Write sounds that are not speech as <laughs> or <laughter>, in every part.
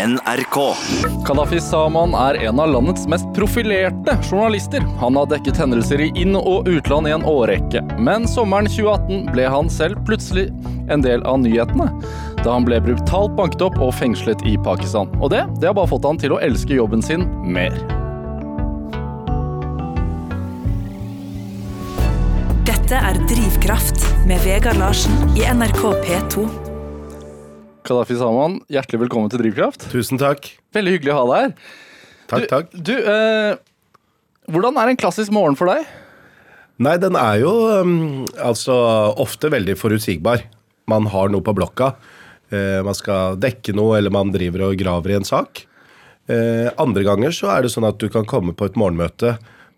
NRK. Kadafi Saman er en av landets mest profilerte journalister. Han har dekket hendelser i inn- og utland i en årrekke. Men sommeren 2018 ble han selv plutselig en del av nyhetene. Da han ble brutalt banket opp og fengslet i Pakistan. Og det, det har bare fått han til å elske jobben sin mer. Dette er Drivkraft med Vegard Larsen i NRK P2. Kadafi Saman, hjertelig velkommen til Drivkraft. Tusen takk. Veldig hyggelig å ha deg her. Takk, du, takk. Du, eh, hvordan er en klassisk morgen for deg? Nei, den er jo um, altså ofte veldig forutsigbar. Man har noe på blokka. Eh, man skal dekke noe, eller man driver og graver i en sak. Eh, andre ganger så er det sånn at du kan komme på et morgenmøte,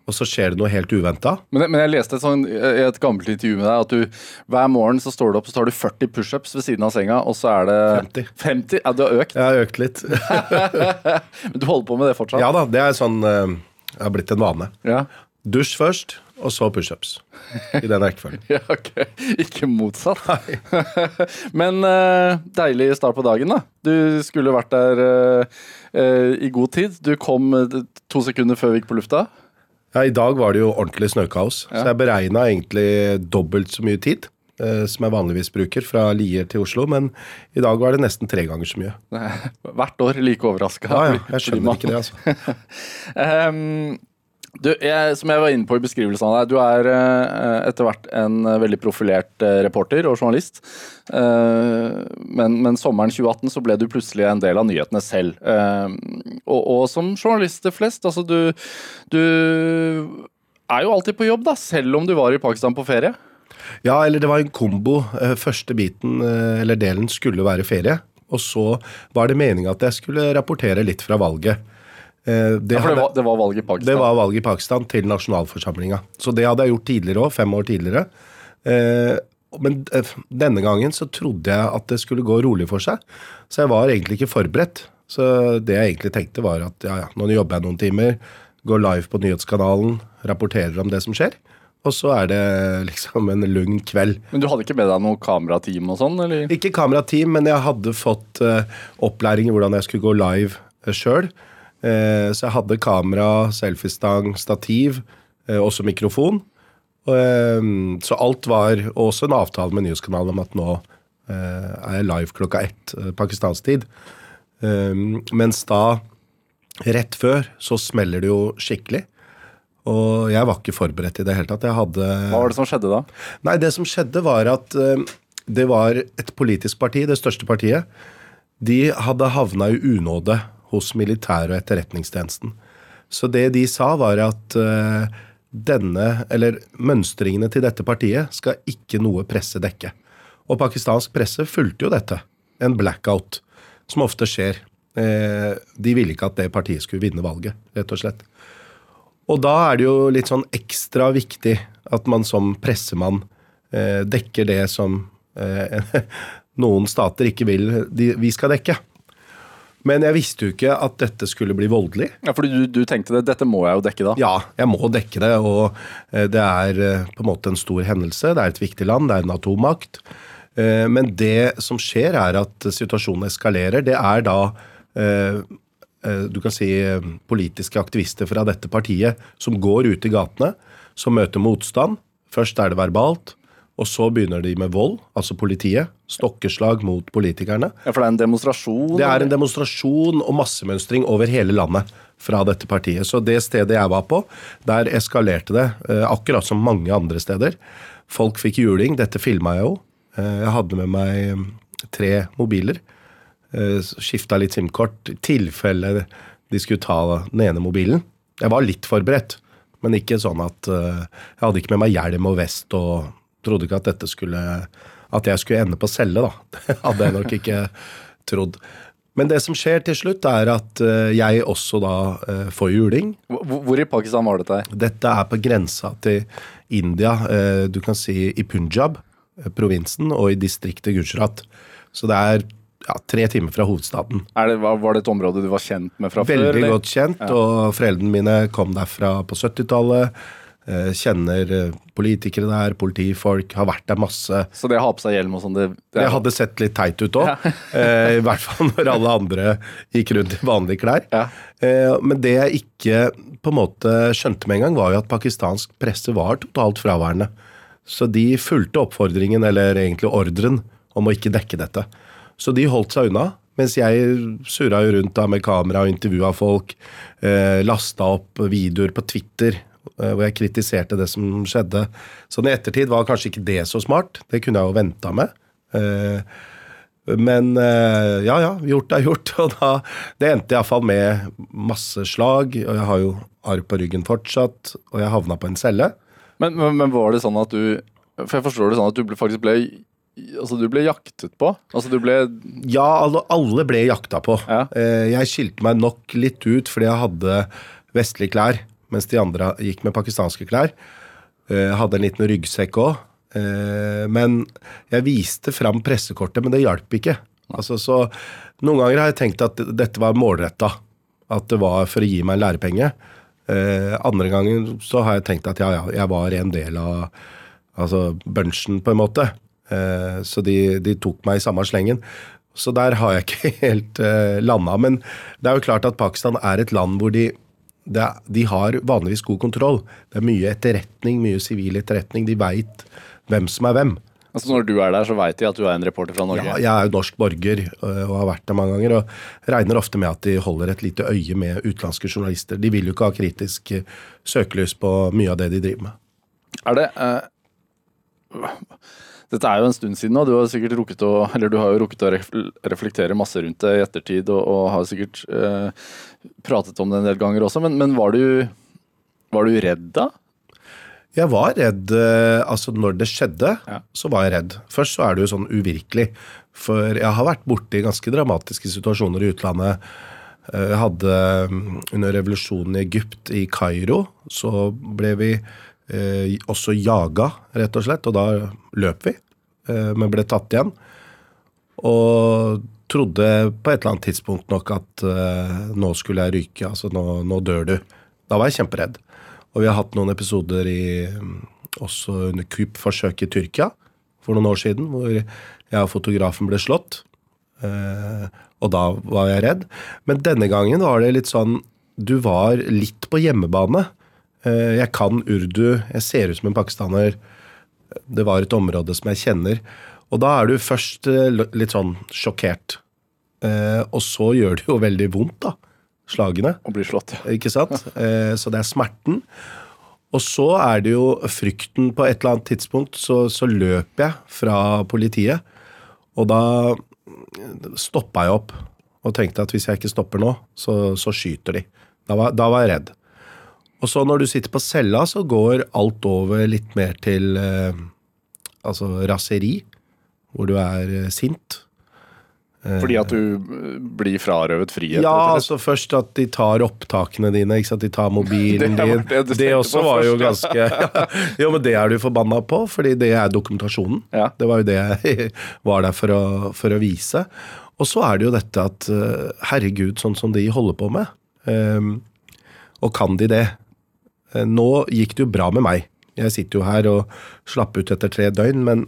og så skjer det noe helt uventa. Men, men jeg leste et, sånt, et gammelt intervju med deg at du hver morgen så står du opp og så tar du 40 pushups ved siden av senga, og så er det 50. 50? Ja, du har økt. Jeg har økt litt. <laughs> Men du holder på med det fortsatt? ja da, det er sånn Jeg Det har blitt en vane. Ja. Dusj først, og så pushups. I den rekkefølgen. <laughs> Ja, ok. Ikke motsatt. <laughs> Men uh, deilig start på dagen, da. Du skulle vært der uh, uh, i god tid. Du kom eh, to sekunder før vi gikk på lufta. Ja, I dag var det jo ordentlig snøkaos, Ja. så jeg beregna egentlig dobbelt så mye tid eh, som jeg vanligvis bruker fra Lier til Oslo, men i dag var det nesten tre ganger så mye. <laughs> Hvert år like overraska. Ja, ja, jeg skjønner ikke det, altså. <laughs> Ehm, du, jeg, som jeg var inne på i beskrivelsen av deg, du er eh, etter hvert en eh, veldig profilert eh, reporter og journalist. Men, men sommeren 2018 så ble du plutselig en del av nyhetene selv. Og, og som journalister flest, altså du, du er jo alltid på jobb, da, selv om du var i Pakistan på ferie. Ja, eller det var en kombo. Første biten, eller delen, skulle være ferie. Og så var det meninga at jeg skulle rapportere litt fra valget. Eh, Det, Ja, for det var, det var valg i Pakistan. det var valget i Pakistan til nasjonalforsamlinga. Så det hadde jeg gjort tidligere òg, fem år tidligere. Eh, Men eh, denne gangen så trodde jeg at det skulle gå rolig for seg. Så jeg var egentlig ikke forberedt. Så det jeg egentlig tenkte var at ja, ja, nå jobber jeg noen timer, går live på nyhetskanalen, rapporterer om det som skjer. Og så er det <laughs> liksom en lugn kveld. Men du hadde ikke med deg noe kamerateam og sånn, eller? Ikke kamerateam, men jeg hadde fått opplæring i hvordan jeg skulle gå live sjøl. Så jeg hadde kamera, selfiestang, stativ, eh, også mikrofon. Eh, så alt var også en avtale med nyhetskanalen om at nå eh, er jeg live klokka ett pakistansk tid. Eh, mens da, rett før, så smeller det jo skikkelig. Og jeg var ikke forberedt i det hele tatt. Jeg hadde Hva var det som skjedde da? Nei, det som skjedde var at eh, det var et politisk parti, det største partiet. De hadde havna i unåde hos militær- og etterretningstjenesten. Så det de sa, var at eh, denne, eller mønstringene til dette partiet, skal ikke noe presse dekke. Og pakistansk presse fulgte jo dette. En blackout, som ofte skjer. Eh, de ville ikke at det partiet skulle vinne valget, rett og slett. Og da er det jo litt sånn ekstra viktig at man som pressemann eh, dekker det som <laughs> noen stater ikke vil vi skal dekke. Men jeg visste jo ikke at dette skulle bli voldelig. Ja, fordi du, du tenkte det, dette må jeg jo dekke da. Ja, jeg må dekke det, og eh, det er eh, på en måte en stor hendelse. Det er et viktig land, det er en atommakt. Eh, Men det som skjer, er at situasjonen eskalerer. Det er da du kan si politiske aktivister fra dette partiet som går ut i gatene, som møter motstand. Først er det verbalt, og så begynner de med vold, altså politiet. Stokkeslag mot politikerne. Ja, For det er en demonstrasjon? Det er en demonstrasjon og massemønstring over hele landet fra dette partiet. Så det stedet jeg var på, der eskalerte det, eh, akkurat som mange andre steder. Folk fikk juling. Dette filma jeg jo. Eh, Jeg hadde med meg mm, tre mobiler. Skifta litt SIM-kort i tilfelle de skulle ta den ene mobilen. Jeg var litt forberedt, men ikke sånn at eh, Jeg hadde ikke med meg hjelm og vest og trodde ikke at dette skulle At jeg skulle ende på celle, da. <laughs> Det hadde jeg nok ikke trodd. Men det som skjer til slutt, er at eh, jeg også da eh, får juling. Hvor, i Pakistan var dette? Dette er på grensa til India, eh, du kan si i Punjab, provinsen, og i distriktet Gujarat. Så det er ja, tre timer fra hovedstaden. Er det, var, det et område du var kjent med fra før? Veldig godt kjent, og foreldrene mine kom derfra på 70-tallet. Eh, kjenner eh, politikere der, politifolk, har vært der masse. Så det å ha på seg hjelm og sånn, det, det hadde sett litt teit ut òg. <laughs> I hvert fall når alle andre gikk rundt i vanlige klær. Ja. Eh, men det jeg ikke på en måte skjønte med en gang, var jo at pakistansk presse var totalt fraværende. Så de fulgte oppfordringen, eller egentlig ordren, om å ikke dekke dette. Så de holdt seg unna. Mens jeg surra rundt da med kamera og intervjua folk. Eh, lasta opp videoer på Twitter eh, hvor jeg kritiserte det som skjedde. Sånn i ettertid var kanskje ikke det så smart. Det kunne jeg jo venta med. Eh, men eh, ja, ja, gjort er gjort. <laughs> Og da, det endte iallfall med masse slag. Og jeg har jo arr på ryggen fortsatt, og jeg havna på en celle. Men, men, men var det sånn at du For jeg forstår det sånn at du ble, faktisk ble Altså, du ble jaktet på? Altså, du ble Ja, alle, alle ble jakta på. Ja. Eh, Jeg skilte meg nok litt ut fordi jeg hadde vestlige klær, mens de andre gikk med pakistanske klær. Eh, hadde en liten ryggsekk òg. Men jeg viste fram pressekortet, men det hjalp ikke. Altså, så Noen ganger har jeg tenkt at dette var målretta. At det var for å gi meg en lærepenge. Eh, andre ganger så har jeg tenkt at ja, ja, jeg var en del av altså bunchen, på en måte. Eh, så de, de tok meg i samme slengen. Så der har jeg ikke <laughs> helt eh, landa. Men det er jo klart at Pakistan er et land hvor de, er, de har vanligvis god kontroll. Det er mye etterretning, mye sivil etterretning. De veit hvem som er hvem. Altså, når du er der, så veit de at du er en reporter fra Norge? Ja, jeg er jo norsk borger øh, og har vært der mange ganger. Og regner ofte med at de holder et lite øye med utenlandske journalister. De vil jo ikke ha kritisk øh, søkelys på mye av det de driver med. Er det eh, Dette er jo en stund siden, og du har sikkert rukket å Eller du har jo rukket å reflektere masse rundt det i ettertid, og, og har sikkert eh, pratet om det en del ganger også, men, men var du Var du redd da? Jeg var redd øh, Altså, når det skjedde, Ja. så var jeg redd. Først så er det jo sånn uvirkelig. For jeg har vært borti ganske dramatiske situasjoner i utlandet. Eh, Jeg hadde mm, Under revolusjonen i Egypt, i Kairo, så ble vi eh, også jaga, rett og slett. Og da løp vi, eh, men ble tatt igjen. Og trodde på et eller annet tidspunkt nok at eh, nå skulle jeg ryke. Altså nå, nå dør du. Da var jeg kjemperedd. Og vi har hatt noen episoder i mm, også under kuppforsøket i Tyrkia for noen år siden, hvor jeg og fotografen ble slått. Eh, og da var jeg redd. Men denne gangen var det litt sånn Du var litt på hjemmebane. Eh, jeg kan urdu, jeg ser ut som en pakistaner. Det var et område som jeg kjenner. Og da er du først eh, litt sånn sjokkert. Eh, og så gjør det jo veldig vondt, da. Slagene. Og blir slått, ja. Ikke sant? Så det er smerten. Og så er det jo frykten. På et eller annet tidspunkt så, så løper jeg fra politiet. Og da stoppa jeg opp og tenkte at hvis jeg ikke stopper nå, så, så skyter de. Da var, da var jeg redd. Og så når du sitter på cella, så går alt over litt mer til eh, altså raseri. Hvor du er eh, sint. Fordi at du eh, blir frarøvet frihet? Ja, altså først at de tar opptakene dine, ikke sant? de tar mobilen <laughs> Det din. det Det, også var jo ganske <laughs> ja. Jo, men det er du forbanna på, fordi det er dokumentasjonen. Ja. Det var jo det jeg <laughs> var der for å, for å vise. Og så er det jo dette at eh, herregud, sånn som de holder på med. Um, og kan de det? Eh, Nå gikk det jo bra med meg. Jeg sitter jo her og slapper ut etter tre døgn, men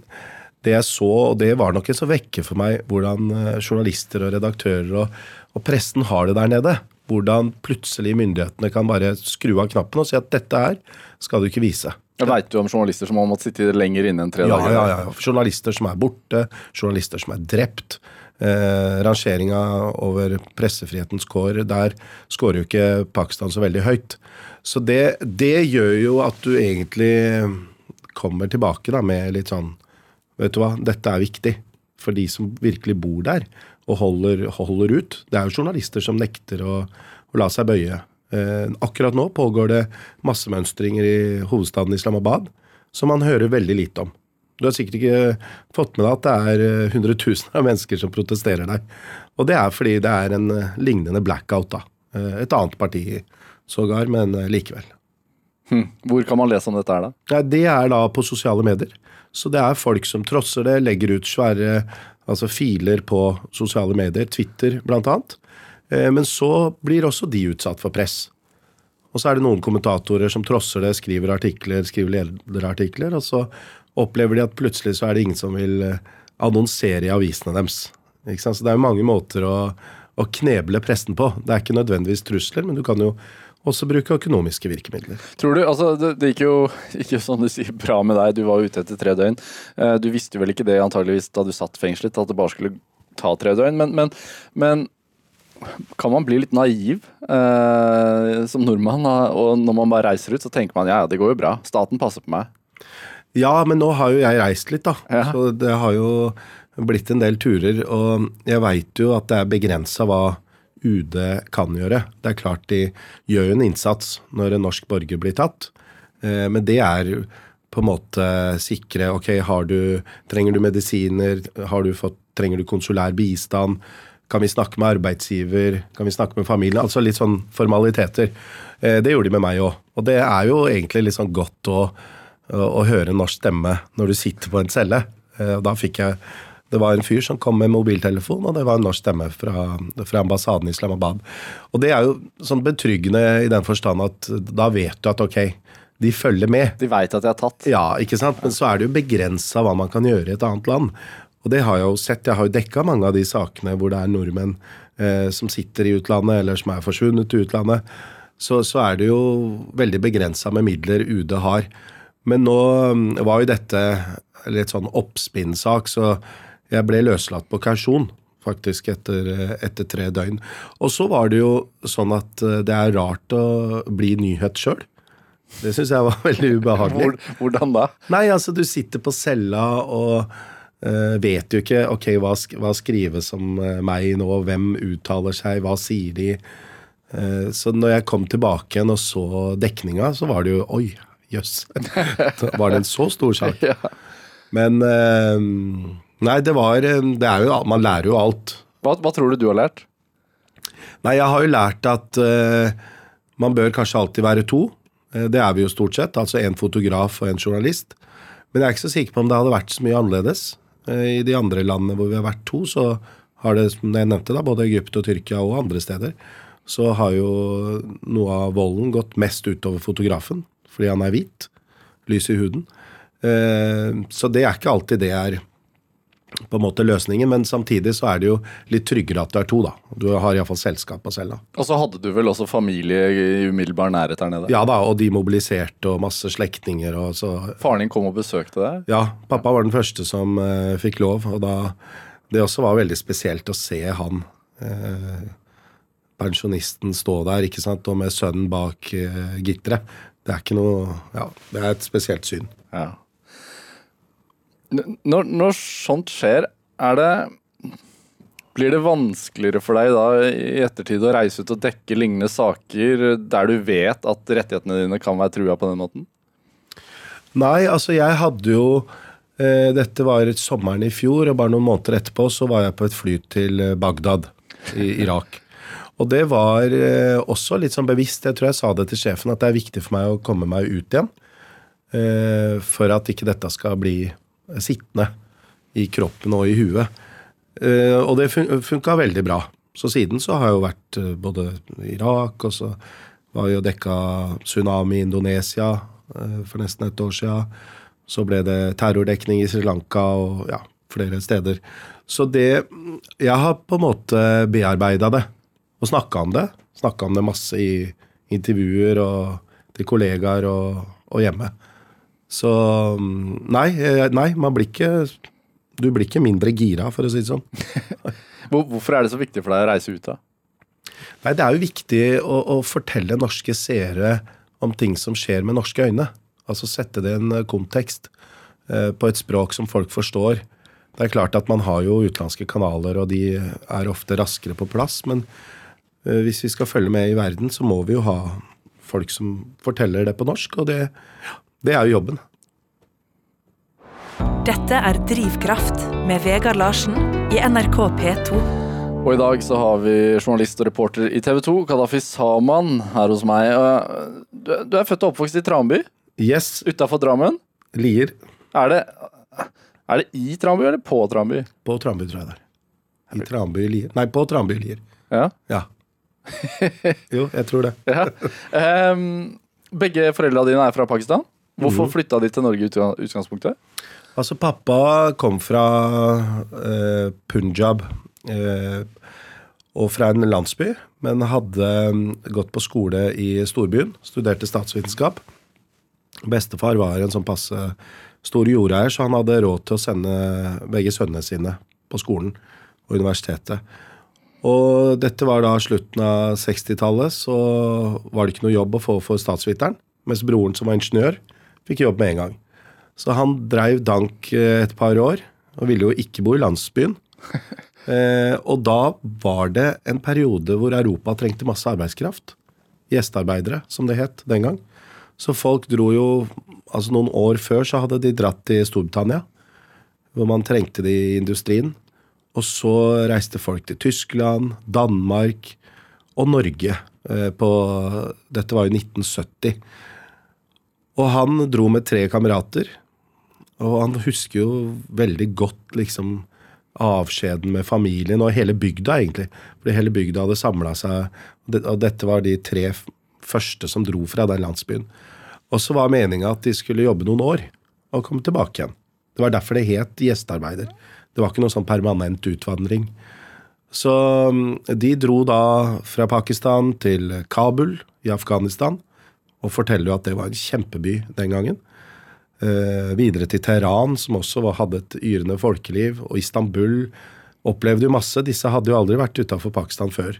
det jeg så, og det var nok en så vekke for meg, hvordan eh, journalister og redaktører og, og pressen har det der nede. Hvordan plutselig myndighetene kan bare skru av knappen og si at dette her skal du ikke vise. Veit du om journalister som har måttet sitte lenger inne enn tre Ja, dager? ja, ja. Journalister som er borte, journalister som er drept. Eh, rangeringa over pressefrihetens kår, der scorer jo ikke Pakistan så veldig høyt. Så det, det gjør jo at du egentlig kommer tilbake da med litt sånn Vet du hva, dette er viktig for de som virkelig bor der og holder, holder ut. Det er jo journalister som nekter å, å la seg bøye. Eh, akkurat nå pågår det massemønstringer i hovedstaden Islamabad som man hører veldig lite om. Du har sikkert ikke fått med deg at det er eh, hundretusener av mennesker som protesterer der. Og det er fordi det er en eh, lignende blackout, da. Eh, Et annet parti sågar, men likevel. Hm. Hvor kan man lese om dette her, da? Det er da på sosiale medier. Så det er folk som trosser det, legger ut svære altså filer på sosiale medier, Twitter. Eh, Men så blir også de utsatt for press. Og så er det noen kommentatorer som trosser det, skriver artikler, skriver lederartikler, og så opplever de at plutselig så er det ingen som vil eh, annonsere i avisene deres. Så det er mange måter å, å kneble pressen på. Det er ikke nødvendigvis trusler, men du kan jo også bruke økonomiske virkemidler. Tror du, altså Det, det gikk jo <laughs> ikke sånn du sier bra med deg, du var ute etter tre døgn. Eh, du visste vel ikke det antageligvis da du satt fengslet, at det bare skulle ta tre døgn. Men, men, men kan man bli litt naiv eh, som nordmann? Og når man bare reiser ut, så tenker man ja, det går jo bra. Staten passer på meg. Ja, men nå har jo jeg reist litt, da. Ja. Så det har jo blitt en del turer. Og jeg veit jo at det er begrensa hva UD kan gjøre. Det er klart de gjør jo en innsats når en norsk borger blir tatt, eh, men det er på en måte sikre Ok, har du, trenger du medisiner? Har du fått, trenger du konsulær bistand? Kan vi snakke med arbeidsgiver? Kan vi snakke med familien? Altså litt sånn formaliteter. Eh, det gjorde de med meg òg. Og det er jo egentlig litt sånn godt å, å høre en norsk stemme når du sitter på en celle. Eh, da fikk jeg det var en fyr som kom med mobiltelefon, og det var en norsk stemme fra, fra ambassaden i Islamabad. Og det er jo sånn betryggende i den forstand at da vet du at ok, de følger med. De veit at de er tatt. Ja, ikke sant. Men så er det jo begrensa hva man kan gjøre i et annet land. Og det har jeg jo sett. Jeg har jo dekka mange av de sakene hvor det er nordmenn eh, som sitter i utlandet, eller som er forsvunnet i utlandet. Så, så er det jo veldig begrensa med midler UD har. Men nå mm, var jo dette litt sånn oppspinnsak, så jeg ble løslatt på kausjon faktisk etter, etter, tre døgn. Og så var det jo sånn at eh, det er rart å bli nyhet sjøl. Det syns jeg var <laughs> veldig ubehagelig. Hvordan da? Nei, altså Du sitter på cella og uh, vet jo ikke ok, hva, hva skrives om uh, meg nå, hvem uttaler seg, hva sier de? Uh, så når jeg kom tilbake igjen og så dekninga, så var det jo oi, jøss. <laughs> Var det en så stor sak? <laughs> ja. Men Nei, det var eh, det er jo, Man lærer jo alt. Hva, hva, tror du du har lært? Nei, jeg har jo lært at uh, man bør kanskje alltid være to. Uh, det er vi jo stort sett. Altså en fotograf og en journalist. Men jeg er ikke så sikker på om det hadde vært så mye annerledes. Uh, I de andre landene hvor vi har vært to, så har det, som jeg nevnte, da, både Egypt og Tyrkia og andre steder, så har jo noe av volden gått mest utover fotografen fordi han er hvit. Lys i huden. Så det er ikke alltid det er på en måte løsningen, men samtidig så er det jo litt tryggere at du er to, da. Du har iallfall selskap på cella. Og så hadde du vel også familie i umiddelbar nærhet her nede? Ja da, og de mobiliserte og masse slektninger og så Faren din kom og besøkte deg? Ja, pappa var den første som uh, fikk lov, og da Det også var veldig spesielt å se han uh, pensjonisten stå der, ikke sant, og med sønnen bak uh, gitteret. Det er ikke noe Ja, det er et spesielt syn. Ja. Når, når sånt skjer, er det blir det vanskeligere for deg da i ettertid å reise ut og dekke lignende saker der du vet at rettighetene dine kan være trua på den måten? Nei, altså jeg hadde jo eh, Dette var sommeren i fjor, og bare noen måneder etterpå så var jeg på et fly til eh, Bagdad i Irak. Og det var eh, også litt sånn bevisst, jeg tror jeg sa det til sjefen, at det er viktig for meg å komme meg ut igjen. Eh, for at ikke dette skal bli sittende i kroppen og i huet. Eh, og det fun funka veldig bra. Så siden så har jeg jo vært både Irak, og så var jeg jo dekka tsunami i Indonesia for nesten et år sia. Så ble det terrordekning i Sri Lanka og ja, flere steder. Så det Jeg har på en måte bearbeida det og snakka om det. Snakka om det masse i intervjuer og til kollegaer og, og hjemme. Så mm, nei, eh, nei, man blir ikke Du blir ikke mindre gira, for å si det sånn. <laughs> Hvorfor er det så viktig for deg å reise ut, da? Nei, Det er jo viktig å, å, fortelle norske seere om ting som skjer med norske øyne. Altså sette det i en eh, kontekst eh, på et språk som folk forstår. Det er klart at man har jo utenlandske kanaler, og de er ofte raskere på plass. Men hvis vi skal følge med i verden, så må vi jo ha folk som forteller det på norsk. Og det, det er jo jobben. Dette er Drivkraft med Vegard Larsen i NRK P2. Og i dag så har vi journalist og reporter i TV 2, Kadafi Saman, her hos meg. Du er født og oppvokst i Tranby? Yes. Utafor Drammen? Lier. Er det, er det i Tranby eller på Tranby? På Tranby, tror jeg det er. I Tranby, Lier. Nei, på Tranby, Lier. Ja? ja. <laughs> Jo, jeg tror det. <laughs> Ja. um, begge foreldra dine er fra Pakistan. Hvorfor flytta de til Norge i utgangspunktet? Altså, pappa kom fra uh, Punjab Uh, og fra en landsby, men hadde mm, gått på skole i storbyen. Studerte statsvitenskap. Bestefar var en sånn passe stor jordeier, så han hadde råd til å sende begge sønnene sine på skolen og universitetet. Og dette var da slutten av 60-tallet, så var det ikke noe jobb å få for statsviteren. Mens broren, som var ingeniør, fikk jobb med en gang. Så han dreiv dank eh, et par år, og ville jo ikke bo i landsbyen. <laughs> Eh, og da var det en periode hvor Europa trengte masse arbeidskraft. Gjestearbeidere, som det het den gang. Så folk dro jo Altså noen år før så hadde de dratt til Storbritannia, hvor man trengte det i industrien. Og så reiste folk til Tyskland, Danmark og Norge. eh, På, dette var jo 1970. Og han dro med tre kamerater. Og han husker jo veldig godt liksom avskjeden med familien og hele bygda, egentlig. Fordi hele bygda hadde samla seg, og dette var de tre første som dro fra den landsbyen. Og så var meninga at de skulle jobbe noen år og komme tilbake igjen. Det var derfor det het gjestearbeider. Det var ikke noe sånn permanent utvandring. Så mm, de dro da fra Pakistan til Kabul i Afghanistan, og forteller jo at det var en kjempeby den gangen. Eh, videre til Teheran, som også var, hadde et yrende folkeliv, og Istanbul. Opplevde jo masse. Disse hadde jo aldri vært utafor Pakistan før.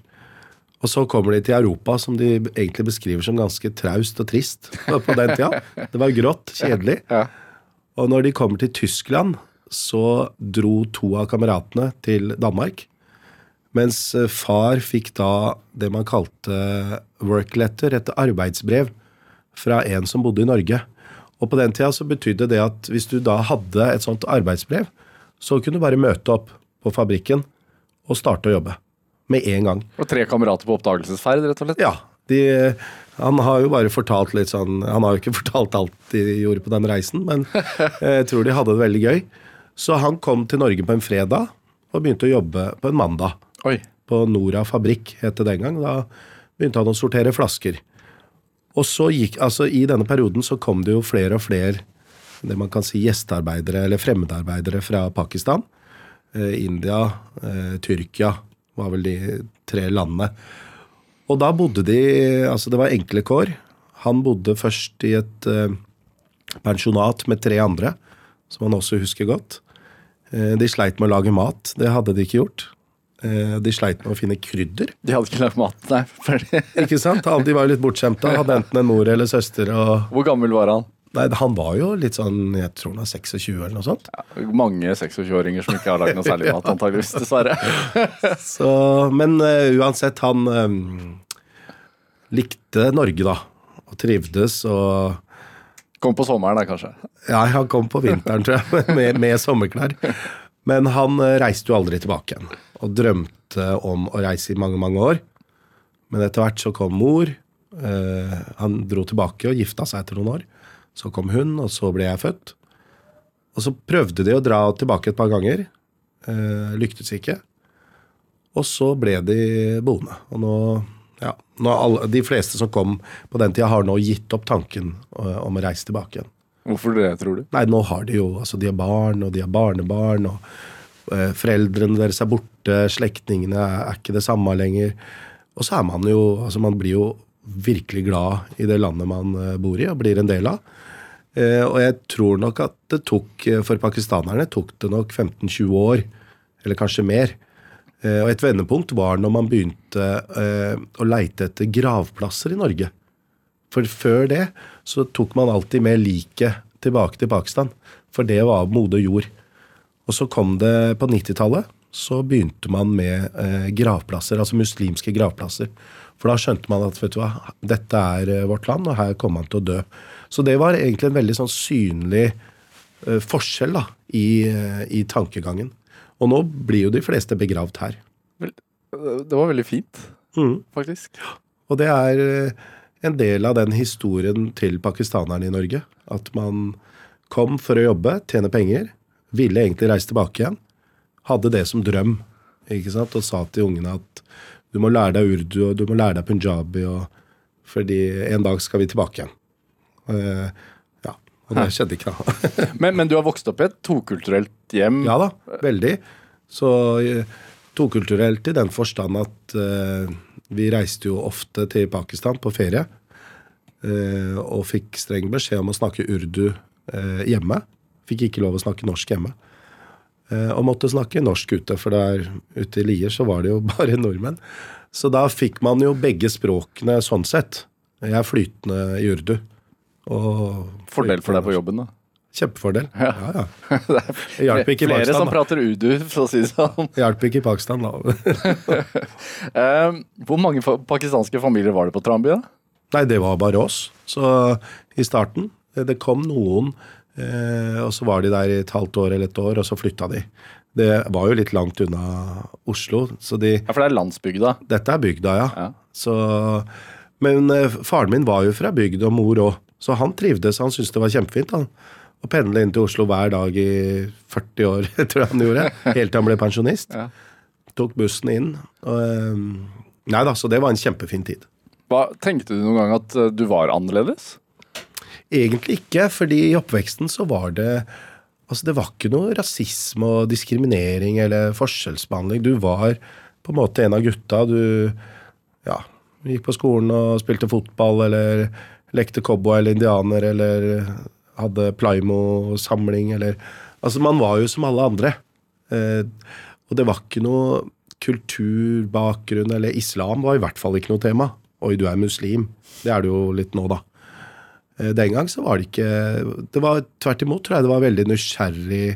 Og så kommer de til Europa, som de egentlig beskriver som ganske traust og trist på den tida. <laughs> Det var grått, kjedelig. Og når de kommer til Tyskland, så dro to av kameratene til Danmark. Mens eh, far fikk da det man kalte work letter, et arbeidsbrev fra en som bodde i Norge. Og på den tida så betydde det at hvis du da hadde et sånt arbeidsbrev, så kunne du bare møte opp på fabrikken og starte å jobbe. Med en gang. Og tre kamerater på oppdagelsesferd, rett og slett. Ja. De, han har jo bare fortalt litt sånn Han har jo ikke <laughs> fortalt alt de gjorde på den reisen, men eh, jeg tror de hadde det veldig gøy. Så han kom til Norge på en fredag og begynte å jobbe på en mandag. Oi. På Nora fabrikk, het det den gang. Da begynte han å sortere flasker. Og så gikk, altså I denne perioden så kom det jo flere og flere det man kan si gjestearbeidere eller fremmedarbeidere fra Pakistan. Eh, India, eh, Tyrkia var vel de tre landene. Og da bodde de Altså, det var enkle kår. Han bodde først i et eh, pensjonat med tre andre, som han også husker godt. Eh, de sleit med å lage mat. Det hadde de ikke gjort. Eh, de sleit med å finne krydder. De hadde ikke lagd mat, nei. <laughs> Ferdig. Ikke sant? De var jo litt bortskjemte. Hadde enten en mor eller søster. Og... Hvor gammel var han? Nei, han var jo litt sånn Jeg tror han er 26 eller noe sånt. Mange 26-åringer som ikke har lagd noe særlig mat, antageligvis. Dessverre. <laughs> Så, men uh, uansett, han um, likte Norge, da. Og trivdes og Kom på sommeren, da, kanskje. Ja, han kom på vinteren, tror jeg, <laughs> med, med sommerklær. Men han eh, reiste jo aldri tilbake igjen. Og drømte om å reise i mange, mange år. Men etter hvert så kom mor. Eh, han dro tilbake og gifta seg etter noen år. Så kom hun, og så ble jeg født. Og så prøvde de å dra tilbake et par ganger. Eh, lyktes ikke. Og så ble de boende. Og nå ja, alle, De fleste som kom på den tida, har nå gitt opp tanken eh, om å reise tilbake igjen. Hvorfor det, tror du? Nei, nå har de jo altså de har barn, og de har barnebarn, og eh, foreldrene deres er borte, slektningene er, er ikke det samme lenger. Og så er man jo Altså, man blir jo virkelig glad i det landet man eh, bor i og blir en del av. Eh, og jeg tror nok at det tok, eh, for pakistanerne tok det nok 15-20 år, eller kanskje mer. Eh, og et vendepunkt var når man begynte eh, å leite etter gravplasser i Norge. For før det så tok man alltid med liket tilbake til Pakistan. For det var moder jord. Og så kom det på 90-tallet, så begynte man med eh, gravplasser, altså muslimske gravplasser. For da skjønte man at vet du hva, dette er vårt land, og her kommer man til å dø. Så det var egentlig en veldig sånn synlig forskjell da, i, i tankegangen. Og nå blir jo de fleste begravd her. Det var veldig fint, Mm. faktisk. Og det er eh, en del av den historien til pakistanerne i Norge. At man kom for å jobbe, tjene penger, ville egentlig reise tilbake igjen. Hadde det som drøm, ikke sant? og sa til ungene at du må lære deg urdu og du må lære deg punjabi, og, fordi en dag skal vi tilbake igjen. Og det skjedde ikke, da. <laughs> Men, men du har vokst opp i et tokulturelt hjem. ja da, veldig. Så eh, tokulturelt i den forstand at uh, vi reiste jo ofte til Pakistan på ferie. Uh, og fikk streng beskjed om å snakke urdu uh, hjemme. Fikk ikke lov å snakke norsk hjemme. Og måtte snakke norsk ute, for der ute i Lier så var det jo <laughs> bare nordmenn. Så da fikk man jo begge språkene sånn sett. Jeg er flytende i urdu. Fordel for deg på jobben, da. Kjempefordel. Ja, ja. <laughs> Det Det hjalp ikke i flere som da. prater udu, for å si det sånn. Hjalp ikke i Pakistan, da. <laughs> Eh, hvor mange pakistanske familier var det på Tranby? da? Nei, det var bare oss. Så i starten eh, Det kom noen, eh, og så var de der i et halvt år eller et år, og så flytta de. Det var jo litt langt unna Oslo, så de Ja, For det er landsbygda. Dette er bygda, ja. Ja. Så, men faren min var jo fra bygd, og mor òg, så han trivdes. Han syntes det var kjempefint. han. Å pendle inn til Oslo hver dag i 40 år, <laughs> tror jeg han gjorde. Helt til han ble pensjonist. Ja. Tok bussen inn. Og, eh, nei da, så det var en kjempefin tid. Hva, tenkte du noen gang at eh, du var annerledes? Egentlig ikke, fordi i oppveksten så var det Altså, det var ikke noe rasisme og diskriminering eller forskjellsbehandling. Du var på en måte en av gutta. Du ja, gikk på skolen og spilte fotball eller lekte cowboy eller indianer eller hadde Plymo-samling eller Altså, man var jo som alle andre. Eh, og det var ikke noe kulturbakgrunn eller islam var i hvert fall ikke noe tema. Oi, du er muslim. Det er du jo litt nå, da. Eh, Den gang så var det ikke Det var tvert imot, tror jeg det var veldig nysgjerrig.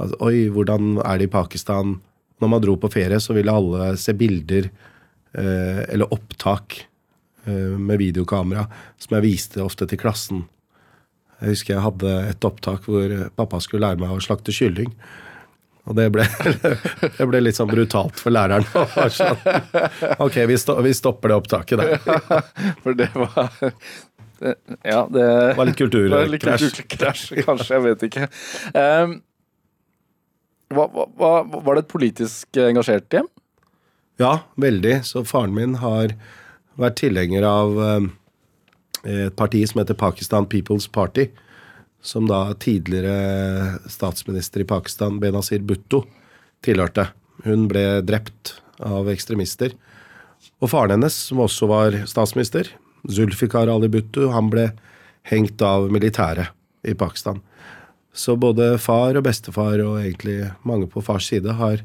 Altså, Oi, hvordan er det i Pakistan? Når man dro på ferie, så ville alle se bilder eh, eller opptak med videokamera som jeg viste ofte til klassen. Jeg husker jeg hadde et opptak hvor pappa skulle lære meg å slakte kylling. Og det ble, <laughs> det ble litt sånn brutalt for læreren. <laughs> Sånn, ok, vi, stopper det opptaket der. <laughs> For det var det, Ja, det Det var litt kulturkrasj. kanskje. Jeg vet ikke. Um, hva, hva- var det et politisk engasjert hjem? Ja, veldig. Så faren min har vært tilhenger av eh, et parti som heter Pakistan People's Party. Som da tidligere statsminister i Pakistan, Benazir Bhutto, tilhørte. Hun ble drept av ekstremister. Og faren hennes, som også var statsminister, Zulfikar Ali Bhutto, han ble hengt av militæret i Pakistan. Så både far og bestefar, og egentlig mange på fars side, har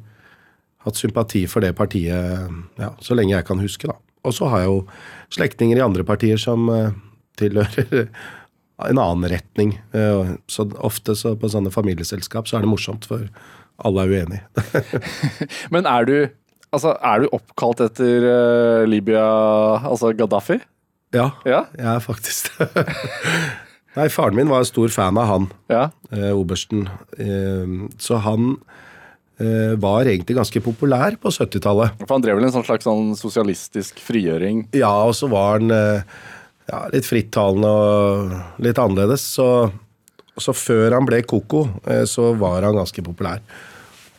hatt sympati for det partiet ja, så lenge jeg kan huske. da. Og så har jeg jo slektninger i andre partier som eh, tilhører en annen retning. Eh, så ofte så på sånne familieselskap så er det morsomt, for alle er uenige. <laughs> Men er du Altså, er du oppkalt etter eh, Libya, altså Gaddafi? ja, Ja? jeg er faktisk det. <laughs> Nei, faren min var stor fan av han, Ja. eh, obersten. Eh, så han var egentlig ganske populær på 70-tallet. For han drev vel en sånn slags sånn sosialistisk frigjøring? Ja, og så var han eh, ja, litt frittalende og litt annerledes. Så, så før han ble koko, eh, så var han ganske populær.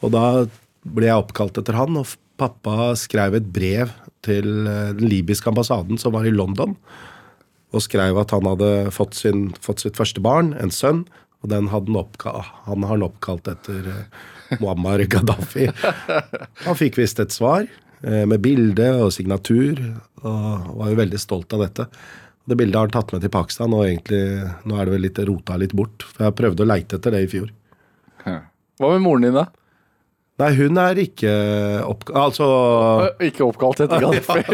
Og da ble jeg oppkalt etter han, og pappa skrev et brev til eh, den libyske ambassaden som var i London, og skrev at han hadde fått, sin, fått sitt første barn, en sønn, og den hadde han, oppka han har han oppkalt etter eh, <laughs> Muammar Gaddafi. Han fikk visst et svar eh, med bilde og signatur, og var jo veldig stolt av dette. Det bildet har han tatt med til Pakistan, og egentlig nå er det vel litt rota litt bort. For jeg prøvde å leite etter det i fjor. Hva med moren din, da? Nei, hun er ikke oppkalt Altså, Ikke oppkalt etter Gaddafi?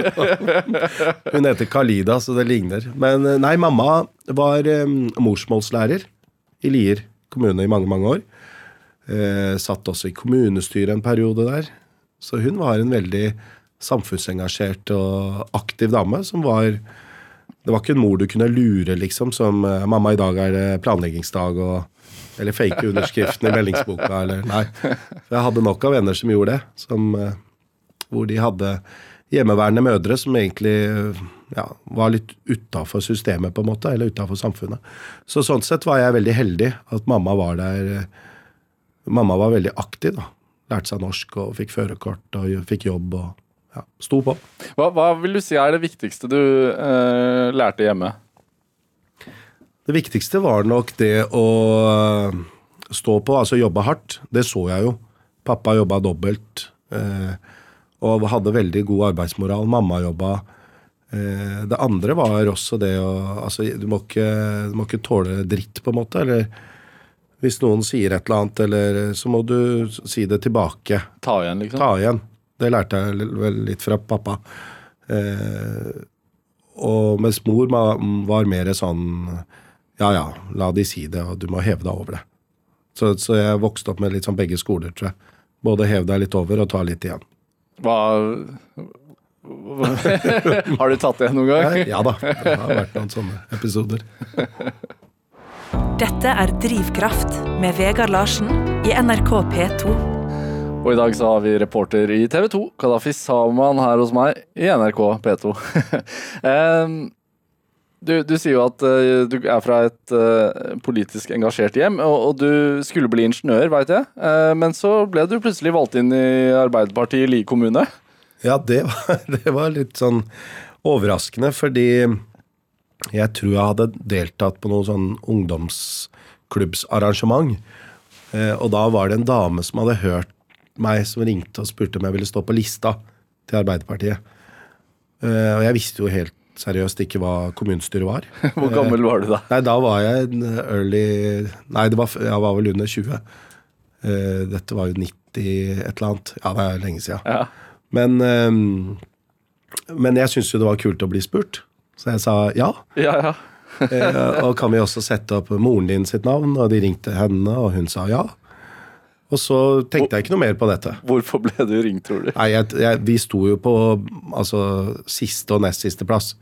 <laughs> hun heter Kalida, så det ligner. Men eh, nei, mamma var eh, morsmålslærer i Lier kommune i mange, mange år. Eh, satt også i kommunestyret en periode der. Så hun var en veldig samfunnsengasjert og aktiv dame som var Det var ikke en mor du kunne lure, liksom, som eh, 'Mamma, i dag er det planleggingsdag', og Eller fake underskriften i meldingsboka, eller Nei. For jeg hadde nok av venner som gjorde det. Som, eh, hvor de hadde hjemmeværende mødre som egentlig ja, var litt utafor systemet, på en måte, eller utafor samfunnet. Så sånn sett var jeg veldig heldig at mamma var der. Eh, Mamma var veldig aktiv, da. Lærte seg norsk og fikk førerkort og fikk jobb og ja, sto på. Hva, hva vil du si er det viktigste du eh, lærte hjemme? Det viktigste var nok det å øh, stå på, altså jobbe hardt. Det så jeg jo. Pappa jobba dobbelt eh, og hadde veldig god arbeidsmoral. Mamma jobba. Eh, det andre var også det å Altså, du må, ikke, du må ikke tåle dritt, på en måte. Eller hvis noen sier et eller annet, eller så må du si det tilbake. Ta igjen, liksom? Ta igjen. Det lærte jeg vel litt fra pappa. Eh, og mens mor var mer sånn Ja ja, la de si det, og du må heve deg over det. Så, så jeg vokste opp med litt sånn begge skoler, tror jeg. Både hev deg litt over og ta litt igjen. Hva <laughs> Har du tatt det noen gang? Ja da, det har vært noen sånne episoder. <laughs> Dette er Drivkraft med Vegard Larsen i NRK P2. Og i dag så har vi reporter i TV 2, Kadafi Saman, her hos meg i NRK P2. <laughs> Du, du sier jo at eh, du er fra et eh, politisk engasjert hjem, og, og du skulle bli ingeniør, veit jeg. Eh, men så ble du plutselig valgt inn i Arbeiderpartiet i Li kommune. Ja, det var, <laughs> det var litt sånn overraskende, fordi jeg tror jeg hadde deltatt på noe sånn ungdomsklubbsarrangement. Eh, og da var det en dame som hadde hørt meg, som ringte og spurte om jeg ville stå på lista til Arbeiderpartiet. Eh, og jeg visste jo helt seriøst ikke hva kommunestyret var. <laughs> Hvor gammel var du da? Nei, da var jeg en early Nei, det var, jeg var vel under 20. Eh, dette var jo 90 et eller annet. Ja, det er lenge siden. Ja. Men, men jeg syntes jo det var kult å bli spurt, så jeg sa ja. Ja, ja. <laughs> Eh, og kan vi også sette opp moren din sitt navn? Og de ringte henne, og hun sa ja. Og så tenkte jeg ikke noe mer på dette. Hvorfor ble du ringt, tror du? Nei, jeg, jeg, Vi sto jo på altså, siste og nest siste plass.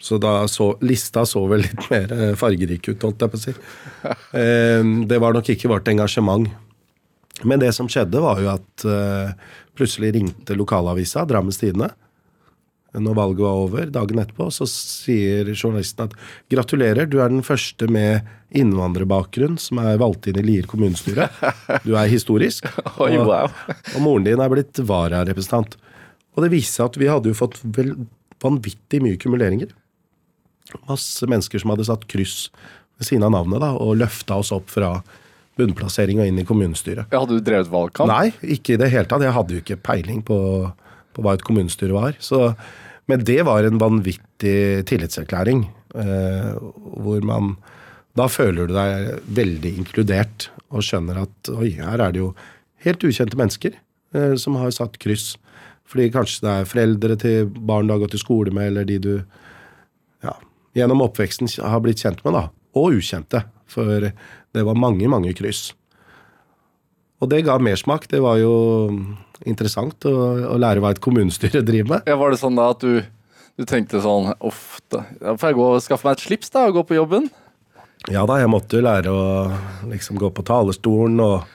Så da så lista så vel litt mer eh, fargerik ut, holdt jeg på å si. Eh, det var nok ikke vårt engasjement. Men det som skjedde, var jo at eh, plutselig ringte lokalavisa, Drammens Tidende, når valget var over, dagen etterpå, så sier journalisten at gratulerer, du er den første med innvandrerbakgrunn som er valgt inn i Lier kommunestyre. Du er historisk. <laughs> Og, og moren din er blitt vararepresentant. Og det viste seg at vi hadde jo fått vel vanvittig mye kumuleringer. Masse mennesker som hadde satt kryss ved siden av navnet da, og løfta oss opp fra bunnplassering og inn i kommunestyret. Ja, Hadde du drevet valgkamp? Nei, ikke i det hele tatt. Jeg hadde jo ikke peiling på, på hva et kommunestyre var. Så, men det var en vanvittig tillitserklæring. Eh, hvor man Da føler du deg veldig inkludert og skjønner at oi, her er det jo helt ukjente mennesker eh, som har satt kryss. Fordi kanskje det er foreldre til barn du har gått i skole med, eller de du ja, gjennom oppveksten har blitt kjent med, da. Og ukjente. For det var mange, mange kryss. Og det ga mersmak. Det var jo interessant å, å lære hva et kommunestyre driver med. Ja, Var det sånn da at du, du tenkte sånn da da får jeg gå og skaffe meg et slips da, og gå på jobben? Ja da, jeg måtte jo lære å liksom gå på talerstolen og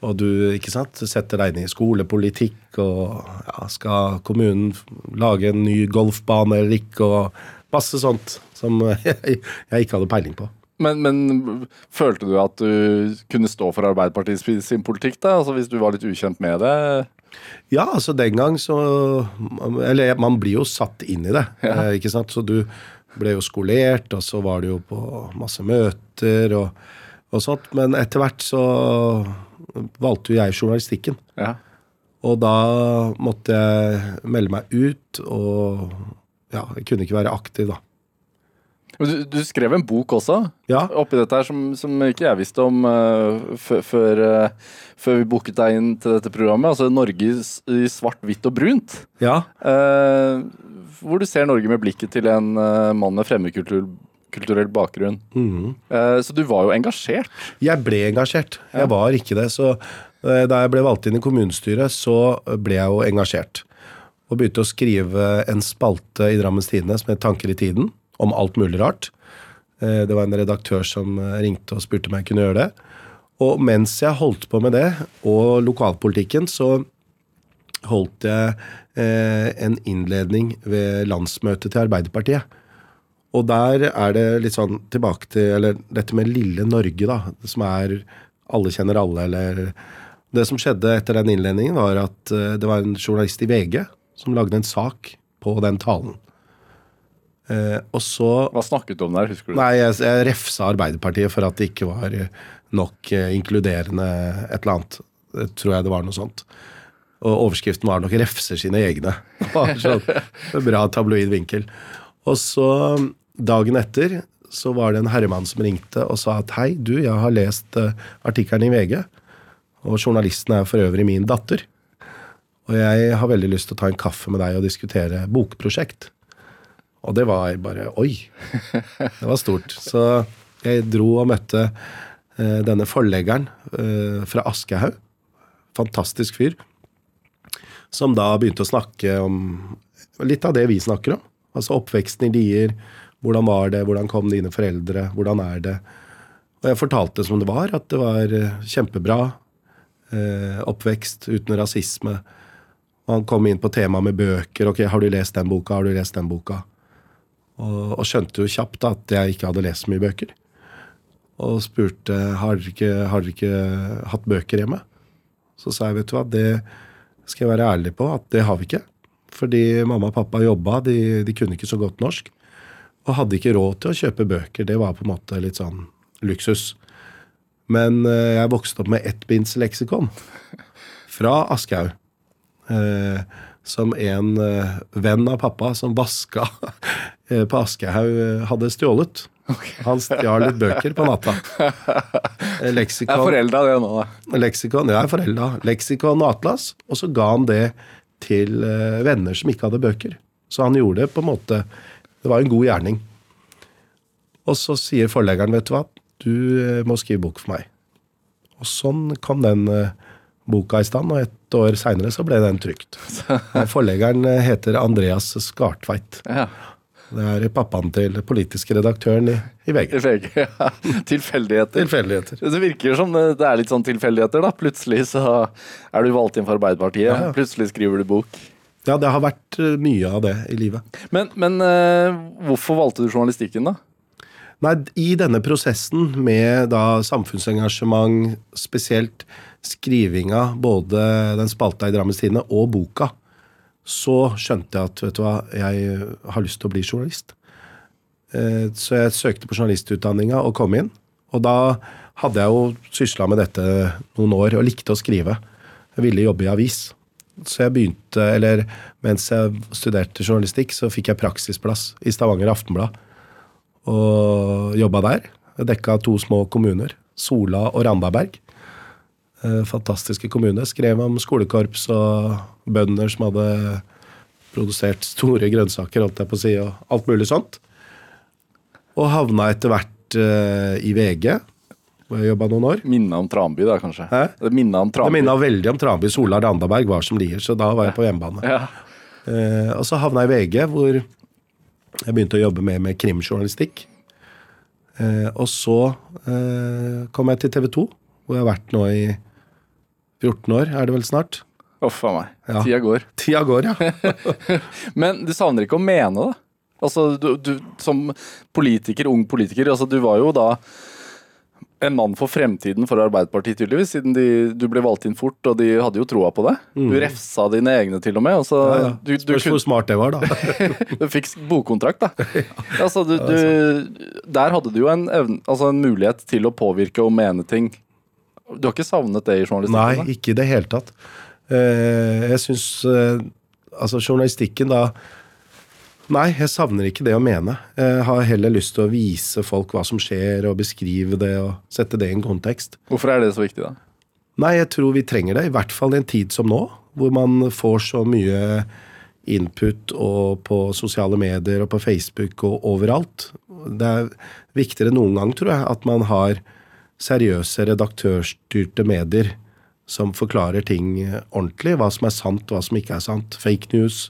og du ikke sant, setter deg inn i skolepolitikk, og ja, skal kommunen lage en ny golfbane eller ikke, og masse sånt som jeg, <laughs> jeg ikke hadde peiling på. Men, men følte du at du kunne stå for Arbeiderpartiet sin- politikk, da? Altså Hvis du var litt ukjent med det? Ja, altså den gang så Eller man blir jo satt inn i det, ja. ikke sant. Så du ble jo skolert, og så var du jo på masse møter og, og sånt. Men etter hvert så valgte jo jeg journalistikken. Ja. Og da måtte jeg melde meg ut, og ja, jeg kunne ikke være aktiv da. Du, du skrev en bok også, Ja, oppi dette her, som, som ikke jeg visste om uh, før, eh, før vi booket deg inn til dette programmet. Altså Norge i svart, hvitt og brunt. ja, Uh, hvor du ser Norge med blikket til en mann med fremmedkulturell kulturell bakgrunn. Mm. Så du var jo engasjert. Jeg ble engasjert. Jeg var ikke det. Så da jeg ble valgt inn i kommunestyret, så ble jeg jo engasjert. Og begynte å skrive en spalte i Drammens Tidende som het Tanker i tiden, om alt mulig rart. Eh, Det var en redaktør som eh, ringte og spurte om jeg kunne gjøre det. Og mens jeg holdt på med det, og lokalpolitikken, så holdt jeg eh, en innledning ved landsmøtet til Arbeiderpartiet. Og der er det litt sånn tilbake til eller dette med lille Norge, da. Som er alle kjenner alle, eller Det som skjedde etter den innledningen, var at det var en journalist i VG som lagde en sak på den talen. Eh, og så Hva snakket du om der, husker du? Nei, jeg, jeg refsa Arbeiderpartiet for at det ikke var eh, nok eh, inkluderende et eller annet. Det tror jeg det var noe sånt. Og overskriften var nok 'refser sine egne'. <laughs> Sånn, bra tabloid vinkel. Og så, dagen etter, så var det en herremann som ringte og sa at 'hei, du, jeg har lest artikkelen i VG', og journalisten er for øvrig min datter'. Og jeg har veldig lyst til å ta en kaffe med deg og diskutere bokprosjekt. Og det var bare Oi! Det var stort. Så jeg dro og møtte eh, denne forleggeren eh, fra Aschehoug. Fantastisk fyr. Som da begynte å snakke om litt av det vi snakker om. Altså oppveksten i Lier. Hvordan var det? Hvordan kom dine foreldre? Hvordan er det? Og jeg fortalte som det var, at det var eh, kjempebra eh, oppvekst uten rasisme. Og han kom inn på temaet med bøker. ok, 'Har du lest den boka?' Har du lest den boka? Og, og skjønte jo kjapt at jeg ikke hadde lest så mye bøker. Og spurte har dere ikke, har dere ikke hatt bøker hjemme. Så sa jeg vet du hva, det skal jeg være ærlig på at det har vi ikke. Fordi mamma og pappa jobba, de, de kunne ikke så godt norsk. Og hadde ikke råd til å kjøpe bøker. Det var på en måte litt sånn luksus. Men eh, jeg vokste opp med ettbindsleksikon fra Aschehoug. Eh, som en eh, venn av pappa som vaska <laughs> eh, på Aschehoug, eh, hadde stjålet. Han stjal litt bøker på natta. <laughs> Leksikon, Jeg er forelda det nå, da. leksikon, ja, jeg er forelda. Leksikon og atlas. Og så ga han det til venner som ikke hadde bøker. Så han gjorde det på en måte Det var en god gjerning. Og så sier forleggeren, vet du hva, du må skrive bok for meg. Og sånn kom den eh, boka i stand, og et år seinere så ble den trykt. <laughs> Forleggeren heter Andreas Skartveit. Ja. Det er pappaen til politiske redaktøren i, i VG. I VG. Ja. <laughs> Tilfeldigheter. Tilfeldigheter. Det virker som det det er litt sånn tilfeldigheter, da. Plutselig så er du valgt inn for Arbeiderpartiet. Ja, ja. Plutselig skriver du bok. Ja, det har vært eh, mye av det i livet. Men, men eh, hvorfor valgte du journalistikken, da? Nei, I denne prosessen med da samfunnsengasjement, spesielt skrivinga, både den spalta i Drammens Tidende og boka, så skjønte jeg at vet du hva, jeg har lyst til å bli journalist. Eh, Så jeg søkte på journalistutdanninga og kom inn. Og da hadde jeg jo sysla med dette noen år og likte å skrive. Jeg ville jobbe i avis. Så jeg begynte, eller mens jeg studerte journalistikk, så fikk jeg praksisplass i Stavanger Aftenblad og jobba der. Jeg dekka to små kommuner, Sola og Randaberg. Eh, Fantastiske kommune. Skrev om skolekorps og bønder som hadde produsert store grønnsaker, holdt jeg på å si, og alt mulig sånt. Og havna etter hvert uh, i VG, hvor jeg jobba noen år. Minna om Tranby, da, kanskje? Hæ? Det minna om Det minna veldig om Tranby. Sola og Randaberg var som Lier, så da var jeg på hjemmebane. Ja. Uh, og så havna jeg i VG, hvor jeg begynte å jobbe mer med krimjournalistikk. Uh, og så kom jeg til TV 2, hvor jeg har vært nå i 14 år, er det vel snart. Uff a meg. Ja. Tida går. Tida går, ja. <laughs> Men du savner ikke å mene det? Altså, du, du som politiker, ung politiker, altså du var jo da en mann for fremtiden for Arbeiderpartiet, tydeligvis, siden de, du ble valgt inn fort, og de hadde jo troa på det. Du refsa dine egne, til og med. Altså, Mm. ja, ja. Du, du, Spørs hvor smart det var, da. <laughs> du fikk bokkontrakt, da. <laughs> Altså, du, du, der hadde du jo en, evne, altså en mulighet til å påvirke og mene ting. Du har ikke savnet det i journalistikken? Nei, da? ikke i det hele tatt. Eh, jeg syns eh, Altså, journalistikken da Nei, jeg savner ikke det å mene. Jeg har heller lyst til å vise folk hva som skjer, og beskrive det og sette det i en kontekst. Hvorfor er det så viktig, da? Nei, jeg tror vi trenger det, i hvert fall i en tid som nå, hvor man får så mye input og på sosiale medier og på Facebook og overalt. Det er viktigere enn noen gang, tror jeg, at man har seriøse redaktørstyrte medier som forklarer ting ordentlig. Hva som er sant, hva som ikke er sant. Fake news.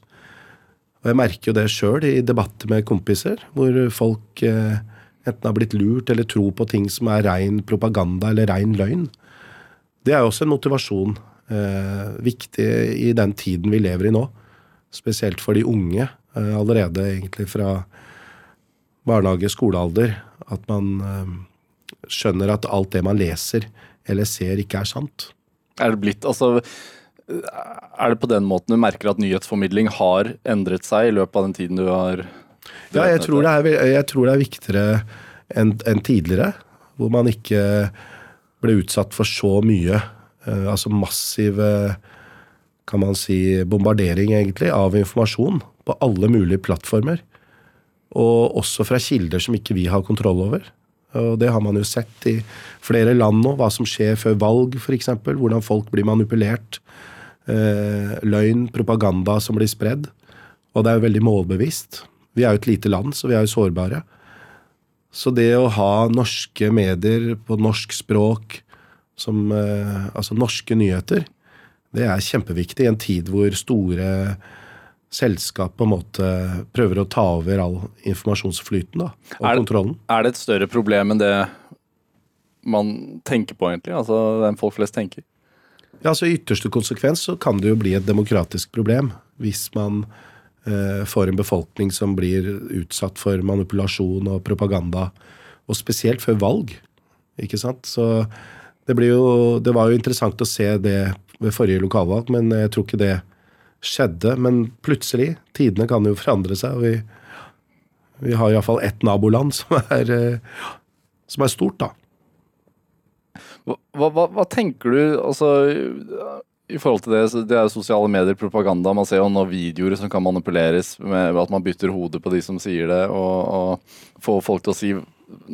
Og jeg merker jo det sjøl i debatter med kompiser, hvor folk eh, enten har blitt lurt eller tror på ting som er rein propaganda eller rein løgn. Det er jo også en motivasjon. Eh, viktig i den tiden vi lever i nå. Spesielt for de unge. Eh, allerede egentlig fra barnehage, skolealder. At man eh, skjønner at alt det man leser eller ser, ikke er sant. Er det blitt Altså, Er det på den måten du merker at nyhetsformidling har endret seg i løpet av den tiden du har Ja, jeg tror det er, jeg tror det er viktigere enn en tidligere, hvor man ikke ble utsatt for så mye. eh, altså massiv eh, kan man si, bombardering egentlig av informasjon på alle mulige plattformer. Og også fra kilder som ikke vi har kontroll over. Og det har man jo sett i flere land nå, hva som skjer før valg f.eks. Hvordan folk blir manipulert. Eh, løgn, propaganda som blir spredd. Og det er jo veldig målbevisst. Vi er jo et lite land, så vi er jo sårbare. Så det å ha norske medier på norsk språk, som, eh, altså norske nyheter, det er kjempeviktig i en tid hvor store selskap på en måte prøver å ta over all informasjonsflyten da, og Er det- kontrollen. Er det et større problem enn det man tenker på, egentlig? Altså den folk flest tenker? Ja, altså I ytterste konsekvens så kan det jo bli et demokratisk problem hvis man eh, får en befolkning som blir utsatt for manipulasjon og propaganda, og spesielt før valg. Ikke sant? Så det, blir jo, det var jo interessant å se det ved forrige lokalvalg, men jeg tror ikke det skjedde. Men plutselig, tidene kan jo forandre seg, og vi, vi har iallfall ett naboland som er, eh, som er stort, da. Hva, hva, hva tenker du altså, i forhold til det? Det er sosiale medier, propaganda. Man ser jo nå videoer som kan manipuleres med at man bytter hodet på de som sier det, og, og får folk til å si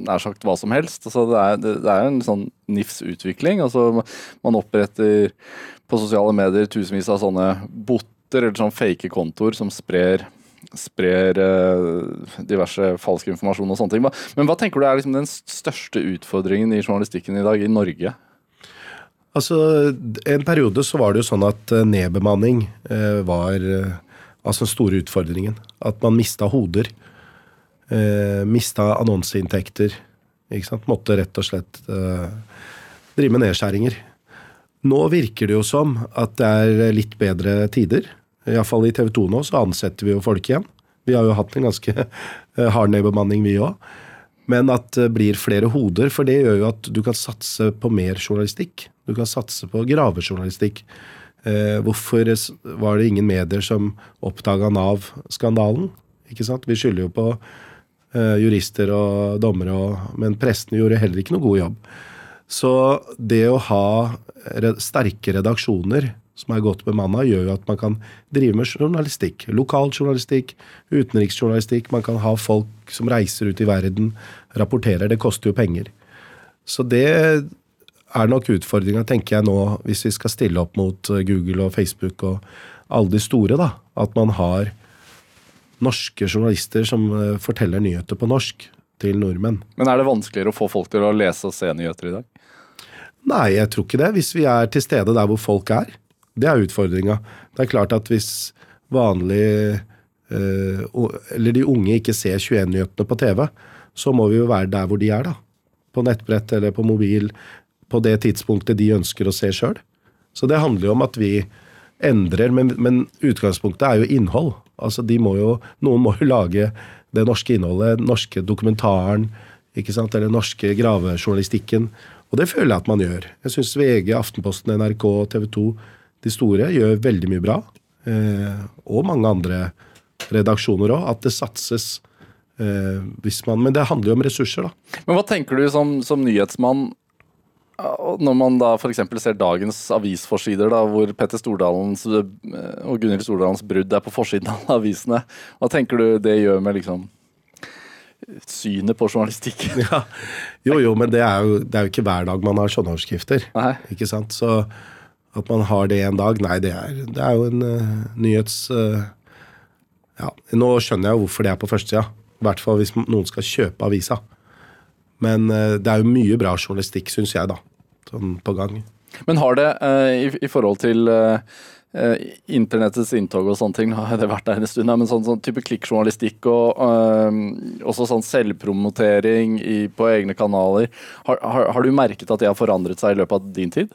nær sagt hva som helst. Altså, det, er, det, det er en sånn NIFS-utvikling. Altså, man oppretter på sosiale medier tusenvis av sånne botter eller sånn fake kontoer som sprer sprer uh, diverse falsk informasjon og sånne ting. Men hva tenker du er liksom den største utfordringen i journalistikken i dag i Norge? Altså, En periode så var det jo sånn at eh, nedbemanning eh, var eh, altså den store utfordringen. At man mista hoder. Eh, mista annonseinntekter. Måtte rett og slett eh, drive med nedskjæringer. Nå virker det jo som at det er litt bedre tider. Iallfall i TV 2 nå så ansetter vi jo folk igjen. Vi har jo hatt en ganske <laughs> eh, hard nedbemanning, vi òg. Men at det blir flere hoder, for det gjør jo at du kan satse på mer journalistikk. Du kan satse på gravejournalistikk. Eh, hvorfor var det ingen medier som oppdaga Nav-skandalen? Ikke sant? Vi skylder jo på eh, jurister og dommere, men prestene gjorde heller ikke noe god jobb. Så det å ha sterke redaksjoner som er godt bemanna, gjør jo at man kan drive med journalistikk. Lokal journalistikk, utenriksjournalistikk. Man kan ha folk som reiser ut i verden, rapporterer. Det koster jo penger. Så det er nok utfordringa, tenker jeg nå, hvis vi skal stille opp mot eh, Google og Facebook og alle de store, da. At man har norske journalister som eh, forteller nyheter på norsk til nordmenn. Men er det vanskeligere å få folk til å lese og se nyheter i dag? Nei, jeg tror ikke det. Hvis vi er til stede der hvor folk er. Det er utfordringa. Det er klart at hvis vanlig eh, Eller de unge ikke ser 21-nyhetene på TV, så må vi jo være der hvor de er, da. På nettbrett eller på mobil på det tidspunktet de ønsker å se sjøl. Så det handler jo om at vi endrer, men, men utgangspunktet er jo innhold. Altså de må jo, Noen må jo lage det norske innholdet, den norske dokumentaren, ikke sant, eller den norske gravejournalistikken. Og det føler jeg at man gjør. Jeg syns VG, Aftenposten, NRK, TV 2, de store, gjør veldig mye bra. Eh, og mange andre redaksjoner òg. At det satses. Eh, hvis man, men det handler jo om ressurser, da. Men hva tenker du som, som nyhetsmann når man da f.eks. ser dagens avisforsider, da, hvor Petter Stordalens eh, og Gunhild Stordalens brudd er på forsiden av avisene. Hva tenker du det gjør med liksom synet på journalistikken? <laughs> Ja. Jo, jo, men det er, jo, det er jo ikke hver dag man har sånne overskrifter. Nei. Ikke sant? Så at man har det en dag, nei, det er, det er jo en uh, nyhets... Uh, ja, Nå skjønner jeg jo hvorfor det er på førstesida. I hvert fall hvis noen skal kjøpe avisa. Men uh, det er jo mye bra journalistikk, syns jeg, da. Sånn på gang. Men har det, i, i forhold til internettets inntog og sånne ting, nå har det vært der en stund, men sånn, sånn type klikkjournalistikk og eh, også sånn selvpromotering i, på egne kanaler, har, har, har du merket at det har forandret seg i løpet av din tid?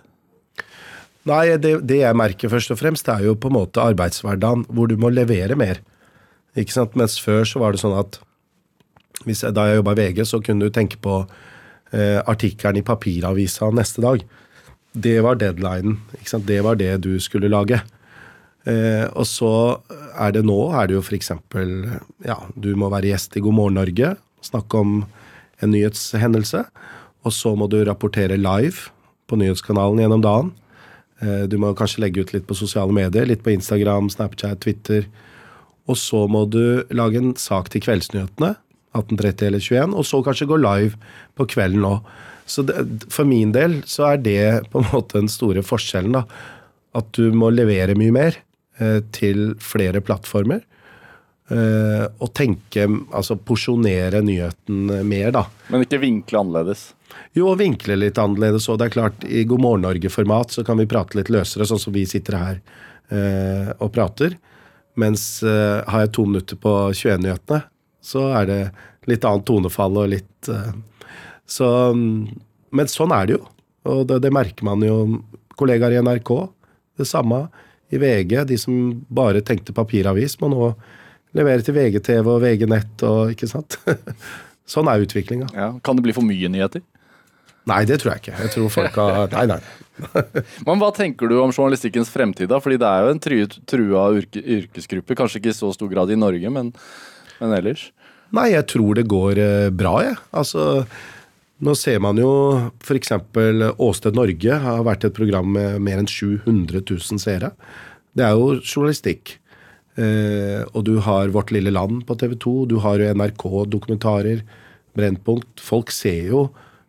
Nei, det, det jeg merker først og fremst, det er jo på en måte arbeidshverdagen hvor du må levere mer. Ikke sant? Mens før så var det sånn at jeg, da jeg jobba i VG, så kunne du tenke på eh, artikkelen i papiravisa neste dag. Det var deadlinen. Det var det du skulle lage. Eh, og så er det nå er det jo f.eks. Ja, du må være gjest i God morgen Norge, snakke om en nyhetshendelse. Og så må du rapportere live på nyhetskanalen gjennom dagen. Eh, du må kanskje legge ut litt på sosiale medier, litt på Instagram, Snapchat, Twitter. Og så må du lage en sak til Kveldsnyhetene 18.30 eller 21, og så kanskje gå live på kvelden òg. Så det, for min del så er det på en måte den store forskjellen. da, At du må levere mye mer eh, til flere plattformer. Eh, og tenke, altså porsjonere nyheten mer, da. Men ikke vinkle annerledes? Jo, vinkle litt annerledes. Og det er klart, i God morgen Norge-format så kan vi prate litt løsere, sånn som vi sitter her eh, og prater. Mens eh, har jeg to minutter på 21-nyhetene, så er det litt annet tonefall og litt eh, Så Men sånn er det jo. Og det, det, merker man jo. Kollegaer i NRK, det samme. I VG, de som bare tenkte papiravis, må nå levere til VGTV og VG-nett og ikke sant. <laughs> sånn er utviklinga. Ja. Kan det bli for mye nyheter? Nei, det tror jeg ikke. Jeg tror folk har <laughs> Nei, nei. Men hva tenker du om journalistikkens fremtid, da? Fordi det er jo en trua yrkesgruppe. Kanskje ikke i så stor grad i Norge, men, men ellers? Nei, jeg tror det går eh, bra, jeg. Altså, nå ser man jo f.eks. Åsted Norge har vært et program med mer enn 700 000 seere. Det er jo journalistikk. Eh, og du har Vårt lille land på TV 2. Du har jo NRK-dokumentarer. Brennpunkt. Folk ser jo